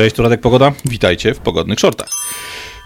Cześć, tu Radek Pogoda. Witajcie w Pogodnych Shortach.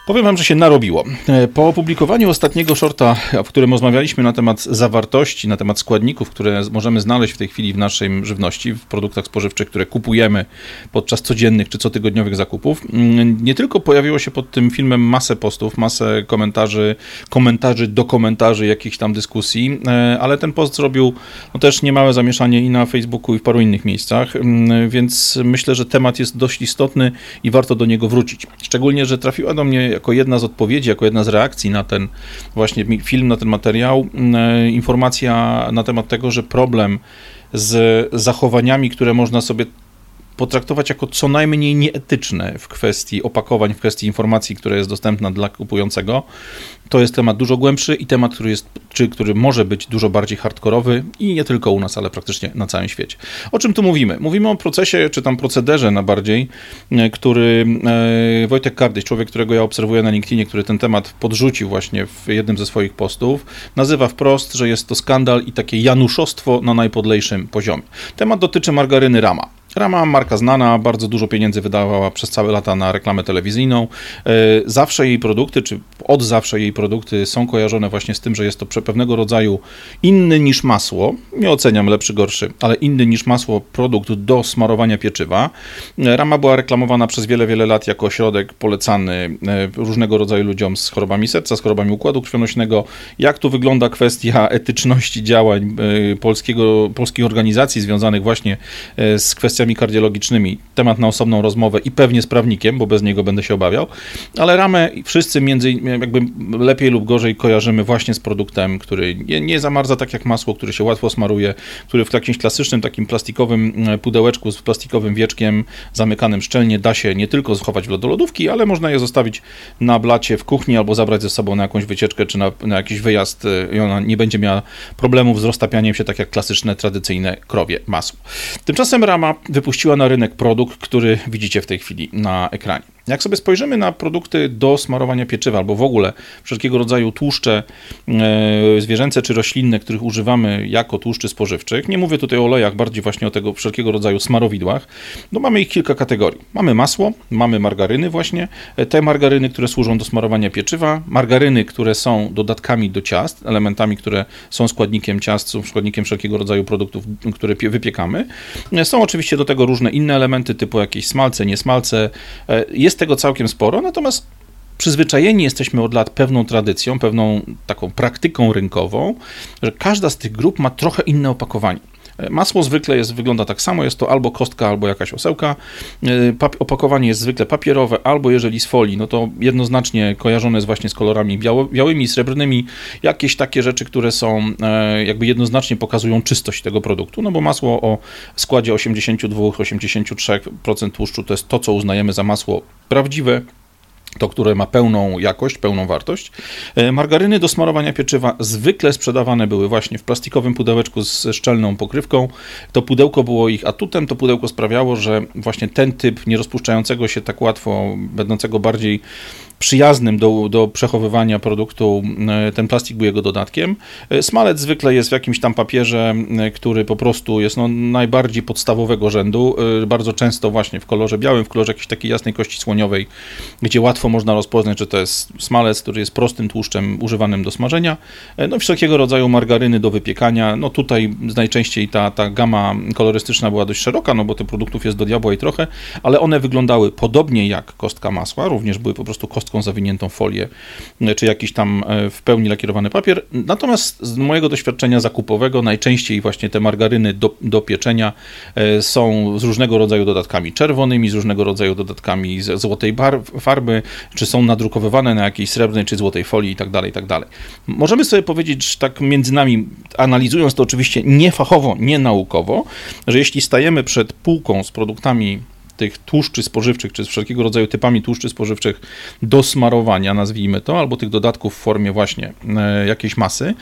Powiem wam, że się narobiło. E, po opublikowaniu ostatniego shorta, w którym rozmawialiśmy na temat zawartości, na temat składników, które możemy znaleźć w tej chwili w naszej żywności, w produktach spożywczych, które kupujemy podczas codziennych czy cotygodniowych zakupów, mm, nie tylko pojawiło się pod tym filmem masę postów, masę komentarzy, komentarzy do komentarzy, jakichś tam dyskusji, e, ale ten post zrobił no, też niemałe zamieszanie i na Facebooku i w paru innych miejscach, mm, więc myślę, że temat jest dość istotny i warto do niego wrócić. Szczególnie, że trafiła do mnie jako jedna z odpowiedzi, jako jedna z reakcji na ten właśnie film, na ten materiał, e, informacja na temat tego, że problem z zachowaniami, które można sobie potraktować jako co najmniej nieetyczne w kwestii opakowań, w kwestii informacji, która jest dostępna dla kupującego. To jest temat dużo głębszy i temat, który jest, czy który może być dużo bardziej hardkorowy i nie tylko u nas, ale praktycznie na całym świecie. O czym tu mówimy? Mówimy o procesie, czy tam procederze na bardziej, e, który e, Wojtek Kardyś, człowiek, którego ja obserwuję na LinkedInie, który ten temat podrzucił właśnie w jednym ze swoich postów, nazywa wprost, że jest to skandal i takie januszostwo na najpodlejszym poziomie. Temat dotyczy margaryny Rama. Rama, marka znana, bardzo dużo pieniędzy wydawała przez całe lata na reklamę telewizyjną. E, zawsze jej produkty, czy od zawsze jej produkty są kojarzone właśnie z tym, że jest to pewnego rodzaju inny niż masło. Nie oceniam lepszy, gorszy, ale inny niż masło produkt do smarowania pieczywa. E, Rama była reklamowana przez wiele, wiele lat jako środek polecany e, różnego rodzaju ludziom z chorobami serca, z chorobami układu krwionośnego. Jak tu wygląda kwestia etyczności działań polskiego, polskich organizacji związanych właśnie z kwestią kwestiami kardiologicznymi. Temat na osobną rozmowę i pewnie z prawnikiem, bo bez niego będę się obawiał. Ale ramę wszyscy między jakby lepiej lub gorzej kojarzymy właśnie z produktem, który nie, nie zamarza tak jak masło, który się łatwo smaruje, który w jakimś klasycznym takim plastikowym e, pudełeczku z plastikowym wieczkiem zamykanym szczelnie da się nie tylko schować do lodówki, ale można je zostawić na blacie w kuchni albo zabrać ze sobą na jakąś wycieczkę czy na, na jakiś wyjazd e, i ona nie będzie miała problemów z roztapianiem się tak jak klasyczne, tradycyjne krowie masło. Tymczasem rama wypuściła na rynek produkt, który widzicie w tej chwili na ekranie. Jak sobie spojrzymy na produkty do smarowania pieczywa, albo w ogóle wszelkiego rodzaju tłuszcze e, zwierzęce czy roślinne, których używamy jako tłuszczy spożywczych, nie mówię tutaj o olejach, bardziej właśnie o tego wszelkiego rodzaju smarowidłach, no mamy ich kilka kategorii. Mamy masło, mamy margaryny właśnie, e, te margaryny, które służą do smarowania pieczywa, margaryny, które są dodatkami do ciast, elementami, które są składnikiem ciast, są składnikiem wszelkiego rodzaju produktów, które wypiekamy. E, są oczywiście do tego różne inne elementy, typu jakieś smalce, niesmalce. Jest jest tego całkiem sporo, natomiast przyzwyczajeni jesteśmy od lat pewną tradycją, pewną taką praktyką rynkową, że każda z tych grup ma trochę inne opakowanie. Masło zwykle jest, wygląda tak samo, jest to albo kostka, albo jakaś osełka. Opakowanie jest zwykle papierowe, albo jeżeli z folii, no to jednoznacznie kojarzone jest właśnie z kolorami biało, białymi, srebrnymi, jakieś takie rzeczy, które są e, jakby jednoznacznie czystość tego produktu, no bo masło o składzie 82-83% tłuszczu to jest to, co uznajemy za masło prawdziwe, to, które ma pełną jakość, pełną wartość. E, margaryny do smarowania pieczywa zwykle sprzedawane były właśnie w plastikowym pudełeczku z szczelną pokrywką. To pudełko było ich atutem, to pudełko sprawiało, że właśnie ten typ nierozpuszczającego się tak łatwo, będącego bardziej przyjaznym do, do przechowywania produktu, e, ten plastik był jego dodatkiem. E, smalec zwykle jest w jakimś tam papierze, e, który po prostu jest no, najbardziej podstawowego rzędu, bardzo często właśnie w kolorze białym, w kolorze jakiejś takiej jasnej kości słoniowej, gdzie łatwo można rozpoznać, że to jest smalec, który jest prostym tłuszczem używanym do smażenia. No wszelkiego rodzaju margaryny do wypiekania. No tutaj najczęściej ta, ta gama kolorystyczna była dość szeroka, no bo tych produktów jest do diabła i trochę, ale one wyglądały podobnie jak kostka masła, również były po prostu kostką zawiniętą folię, e, czy jakiś tam e, w pełni lakierowany papier. Natomiast z mojego doświadczenia zakupowego najczęściej właśnie te margaryny do, do pieczenia e, są z różnego rodzaju dodatkami czerwonymi, z różnego rodzaju dodatkami z złotej farby, czy są nadrukowywane na jakiejś srebrnej czy złotej folii i tak dalej, tak dalej. Możemy sobie powiedzieć, że tak między nami, analizując to oczywiście nie fachowo, nie naukowo, że jeśli stajemy przed półką z produktami tych tłuszczy spożywczych, czy z wszelkiego rodzaju typami tłuszczy spożywczych do smarowania, nazwijmy to, albo tych dodatków w formie właśnie e, jakiejś masy,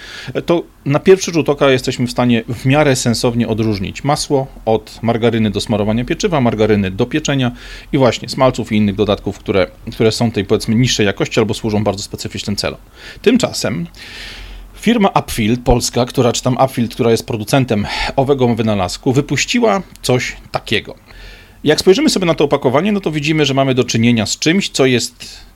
to na pierwszy rzut oka jesteśmy w stanie w miarę sensownie odróżnić masło od margaryny do smarowania pieczywa, margaryny do pieczenia i właśnie smalców i innych dodatków, które, które są tej powiedzmy niższej jakości albo służą bardzo specyficznym celom. Tymczasem Firma Upfield, polska, która, czy tam Upfield, która jest producentem owego wynalazku, wypuściła coś takiego. Jak spojrzymy sobie na to opakowanie, no to widzimy, że mamy do czynienia z czymś, co jest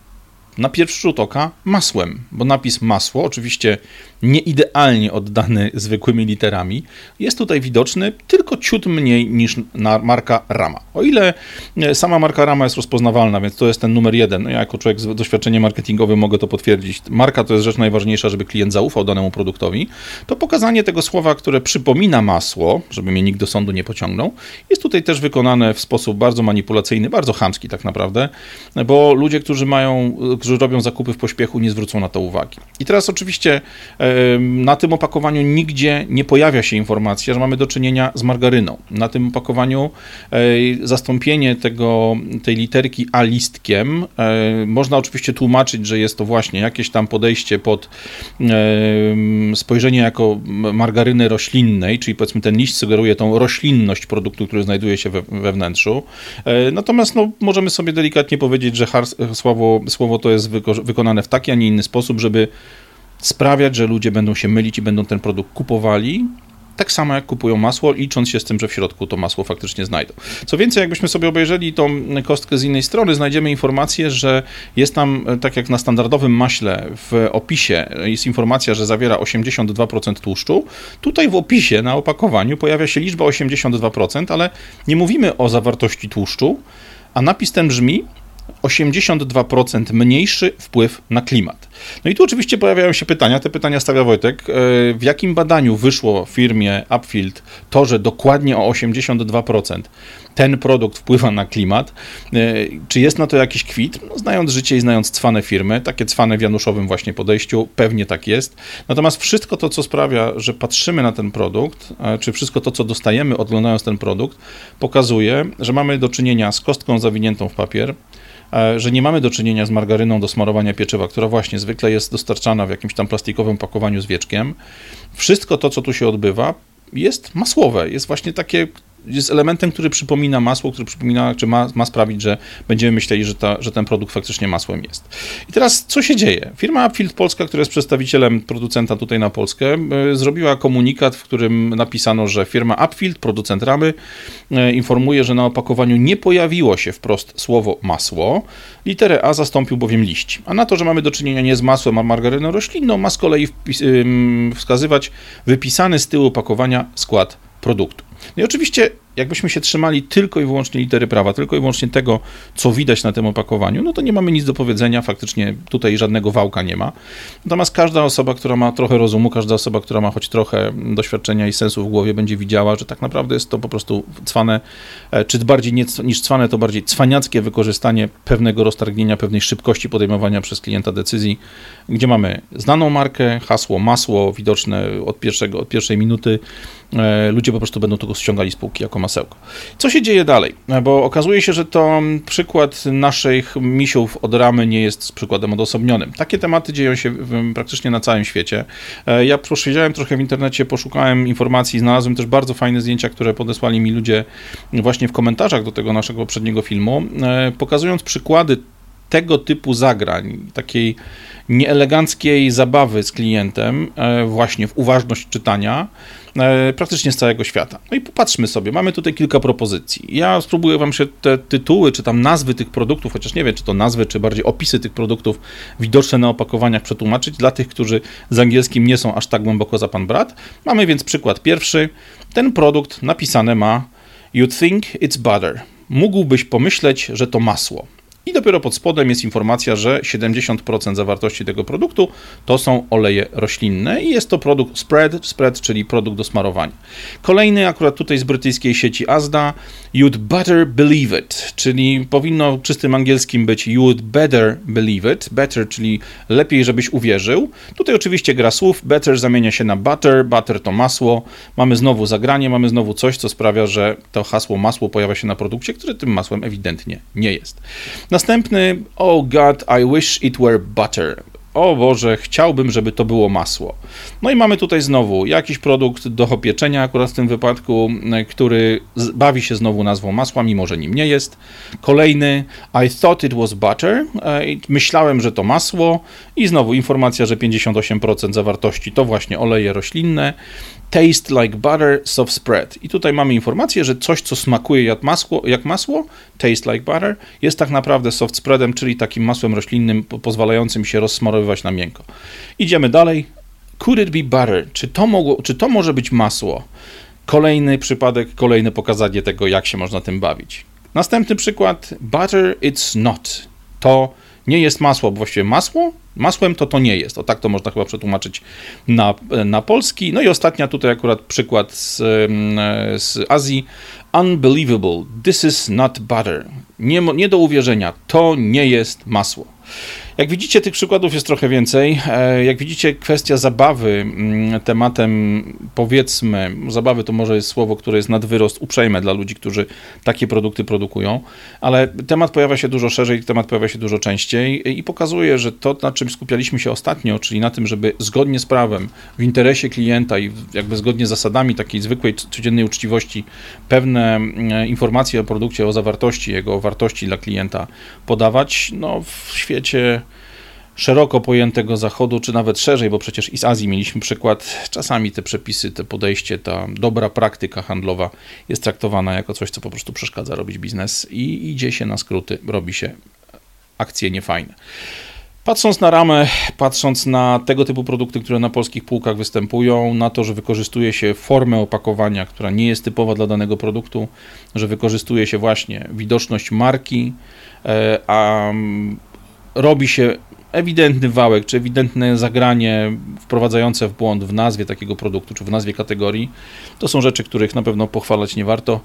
na pierwszy rzut oka masłem, bo napis masło, oczywiście nie idealnie oddany zwykłymi literami, jest tutaj widoczny tylko ciut mniej niż na marka Rama. O ile e, sama marka Rama jest rozpoznawalna, więc to jest ten numer jeden. No ja jako człowiek z doświadczeniem marketingowym mogę to potwierdzić. Marka to jest rzecz najważniejsza, żeby klient zaufał danemu produktowi. To pokazanie tego słowa, które przypomina masło, żeby mnie nikt do sądu nie pociągnął, jest tutaj też wykonane w sposób bardzo manipulacyjny, bardzo chamski tak naprawdę, bo ludzie, którzy mają, którzy robią zakupy w pośpiechu, nie zwrócą na to uwagi. I teraz oczywiście na tym opakowaniu nigdzie nie pojawia się informacja, że mamy do czynienia z margaryną. Na tym opakowaniu zastąpienie tego, tej literki A listkiem można oczywiście tłumaczyć, że jest to właśnie jakieś tam podejście pod spojrzenie jako margaryny roślinnej, czyli powiedzmy ten liść sugeruje tą roślinność produktu, który znajduje się we, we wnętrzu. Natomiast no, możemy sobie delikatnie powiedzieć, że słowo, słowo to jest wykonane w taki, a nie inny sposób, żeby sprawiać, że ludzie będą się mylić i będą ten produkt kupowali, tak samo jak kupują masło, licząc się z tym, że w środku to masło faktycznie znajdą. Co więcej, jakbyśmy sobie obejrzeli tą kostkę z innej strony, znajdziemy informację, że jest tam, tak jak na standardowym maśle, w opisie jest informacja, że zawiera 82% tłuszczu. Tutaj w opisie, na opakowaniu pojawia się liczba 82%, ale nie mówimy o zawartości tłuszczu, a napis ten brzmi 82% mniejszy wpływ na klimat. No i tu oczywiście pojawiają się pytania, te pytania stawia Wojtek. E, w jakim badaniu wyszło firmie Upfield to, że dokładnie o 82% ten produkt wpływa na klimat? E, czy jest na to jakiś kwit? No, znając życie i znając cwane firmy, takie cwane w Januszowym właśnie podejściu, pewnie tak jest. Natomiast wszystko to, co sprawia, że patrzymy na ten produkt, e, czy wszystko to, co dostajemy oglądając ten produkt, pokazuje, że mamy do czynienia z kostką zawiniętą w papier, że nie mamy do czynienia z margaryną do smarowania pieczywa, która właśnie zwykle jest dostarczana w jakimś tam plastikowym pakowaniu z wieczkiem. Wszystko to, co tu się odbywa, jest masłowe, jest właśnie takie, jest elementem, który przypomina masło, który przypomina, czy ma, ma sprawić, że będziemy myśleli, że, ta, że ten produkt faktycznie masłem jest. I teraz co się dzieje? Firma Upfield Polska, która jest przedstawicielem producenta tutaj na Polskę, e, zrobiła komunikat, w którym napisano, że firma Upfield, producent ramy, e, informuje, że na opakowaniu nie pojawiło się wprost słowo masło. Literę A zastąpił bowiem liść. A na to, że mamy do czynienia nie z masłem, a margaryną roślinną, ma z kolei wskazywać wypisany z tyłu opakowania skład produktu. No i oczywiście, jakbyśmy się trzymali tylko i wyłącznie litery prawa, tylko i wyłącznie tego, co widać na tym opakowaniu, no to nie mamy nic do powiedzenia, faktycznie tutaj żadnego wałka nie ma. Natomiast każda osoba, która ma trochę rozumu, każda osoba, która ma choć trochę doświadczenia i sensu w głowie, będzie widziała, że tak naprawdę jest to po prostu cwane, e, czy bardziej nie, niż cwane, to bardziej cwaniackie wykorzystanie pewnego roztargnienia, pewnej szybkości podejmowania przez klienta decyzji, gdzie mamy znaną markę, hasło, masło widoczne od, pierwszego, od pierwszej minuty, ludzie po prostu będą tego ściągali z półki jako masełko. Co się dzieje dalej? E, bo okazuje się, że to przykład naszych misiów od ramy nie jest przykładem odosobnionym. Takie tematy dzieją się praktycznie na całym świecie. E, ja posiedziałem trochę w internecie, poszukałem informacji, znalazłem też bardzo fajne zdjęcia, które podesłali mi ludzie właśnie w komentarzach do tego naszego poprzedniego filmu, pokazując przykłady tego typu zagrań, takiej nieeleganckiej zabawy z klientem, właśnie w uważność czytania, E, praktycznie z całego świata. No i popatrzmy sobie, mamy tutaj kilka propozycji. Ja spróbuję Wam się te tytuły, czy tam nazwy tych produktów, chociaż nie wiem, czy to nazwy, czy bardziej opisy tych produktów widoczne na opakowaniach przetłumaczyć dla tych, którzy z angielskim nie są aż tak głęboko za pan brat. Mamy więc przykład pierwszy. Ten produkt napisane ma You think it's butter. Mógłbyś pomyśleć, że to masło. I dopiero pod spodem jest informacja, że 70% zawartości tego produktu to są oleje roślinne i jest to produkt spread, spread, czyli produkt do smarowania. Kolejny akurat tutaj z brytyjskiej sieci Asda, you'd better believe it, czyli powinno czystym angielskim być you'd better believe it, better, czyli lepiej, żebyś uwierzył. Tutaj oczywiście gra słów, better zamienia się na butter, butter to masło. Mamy znowu zagranie, mamy znowu coś, co sprawia, że to hasło masło pojawia się na produkcie, który tym masłem ewidentnie nie jest. Następny, oh God, I wish it were butter o Boże, chciałbym, żeby to było masło. No i mamy tutaj znowu jakiś produkt do opieczenia, akurat w tym wypadku, e, który bawi się znowu nazwą masła, mimo że nim nie jest. Kolejny, I thought it was butter, e, myślałem, że to masło i znowu informacja, że 58% zawartości to właśnie oleje roślinne. Taste like butter, soft spread. I tutaj mamy informację, że coś, co smakuje jak masło, jak masło, taste like butter, jest tak naprawdę soft spreadem, czyli takim masłem roślinnym pozwalającym się rozsmarowywać na miękko. Idziemy dalej. Could it be butter? Czy to, mogło, czy to może być masło? Kolejny przypadek, kolejne pokazanie tego, jak się można tym bawić. Następny przykład. Butter it's not. To nie jest masło, bo właściwie masło, masłem to to nie jest. O tak to można chyba przetłumaczyć na, na polski. No i ostatnia tutaj akurat przykład z, z Azji. Unbelievable, this is not butter. Nie, nie do uwierzenia, to nie jest masło. Jak widzicie, tych przykładów jest trochę więcej. E, jak widzicie, kwestia zabawy mm, tematem, powiedzmy, zabawy to może jest słowo, które jest nadwyrost uprzejme dla ludzi, którzy takie produkty produkują, ale temat pojawia się dużo szerzej, temat pojawia się dużo częściej i pokazuje, że to, na czym skupialiśmy się ostatnio, czyli na tym, żeby zgodnie z prawem, w interesie klienta i jakby zgodnie z zasadami takiej zwykłej, codziennej uczciwości, pewne mm, informacje o produkcie, o zawartości, jego wartości dla klienta podawać, no w świecie szeroko pojętego Zachodu, czy nawet szerzej, bo przecież i z Azji mieliśmy przykład, czasami te przepisy, te podejście, ta dobra praktyka handlowa jest traktowana jako coś, co po prostu przeszkadza robić biznes i idzie się na skróty, robi się akcje niefajne. Patrząc na ramę, patrząc na tego typu produkty, które na polskich półkach występują, na to, że wykorzystuje się formę opakowania, która nie jest typowa dla danego produktu, że wykorzystuje się właśnie widoczność marki, e, a robi się ewidentny wałek, czy ewidentne zagranie wprowadzające w błąd w nazwie takiego produktu, czy w nazwie kategorii, to są rzeczy, których na pewno pochwalać nie warto.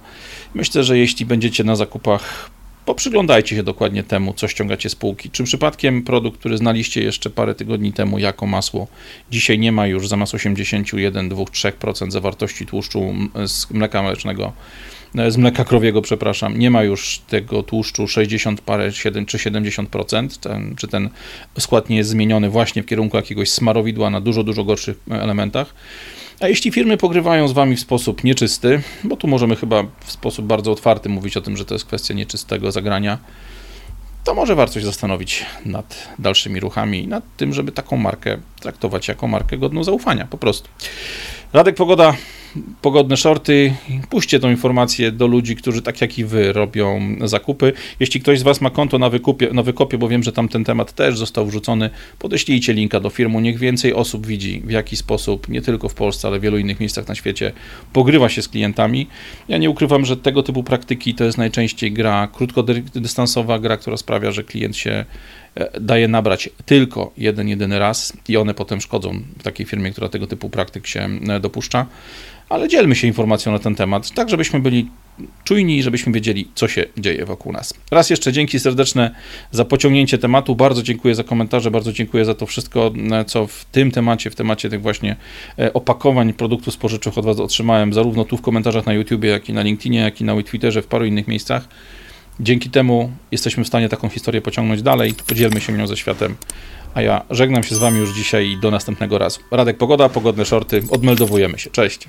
Myślę, że jeśli będziecie na zakupach, poprzyglądajcie się dokładnie temu, co ściągacie z półki. Czy przypadkiem produkt, który znaliście jeszcze parę tygodni temu jako masło, dzisiaj nie ma już zamiast 81, 2, 3% zawartości tłuszczu z mleka mlecznego, z mleka krowiego, przepraszam, nie ma już tego tłuszczu 60 parę 7 czy 70%, ten, czy ten skład nie jest zmieniony właśnie w kierunku jakiegoś smarowidła na dużo, dużo gorszych elementach. A jeśli firmy pogrywają z wami w sposób nieczysty, bo tu możemy chyba w sposób bardzo otwarty mówić o tym, że to jest kwestia nieczystego zagrania, to może warto się zastanowić nad dalszymi ruchami i nad tym, żeby taką markę traktować jako markę godną zaufania, po prostu. Radek Pogoda pogodne shorty, puśćcie tą informację do ludzi, którzy tak jak i wy robią zakupy. Jeśli ktoś z was ma konto na, wykupie, na wykopie, bo wiem, że tam ten temat też został wrzucony, podeślijcie linka do firmy, niech więcej osób widzi, w jaki sposób, nie tylko w Polsce, ale w wielu innych miejscach na świecie, pogrywa się z klientami. Ja nie ukrywam, że tego typu praktyki to jest najczęściej gra krótkodystansowa, gra, która sprawia, że klient się e, daje nabrać tylko jeden, jedyny raz i one potem szkodzą takiej firmie, która tego typu praktyk się e, dopuszcza ale dzielmy się informacją na ten temat, tak żebyśmy byli czujni żebyśmy wiedzieli, co się dzieje wokół nas. Raz jeszcze dzięki serdeczne za pociągnięcie tematu. Bardzo dziękuję za komentarze, bardzo dziękuję za to wszystko, co w tym temacie, w temacie tych właśnie e, opakowań produktów spożywczych od Was otrzymałem, zarówno tu w komentarzach na YouTubie, jak i na LinkedInie, jak i na Twitterze, w paru innych miejscach. Dzięki temu jesteśmy w stanie taką historię pociągnąć dalej. Podzielmy się nią ze światem. A ja żegnam się z Wami już dzisiaj i do następnego razu. Radek Pogoda, pogodne shorty. Odmeldowujemy się. Cześć.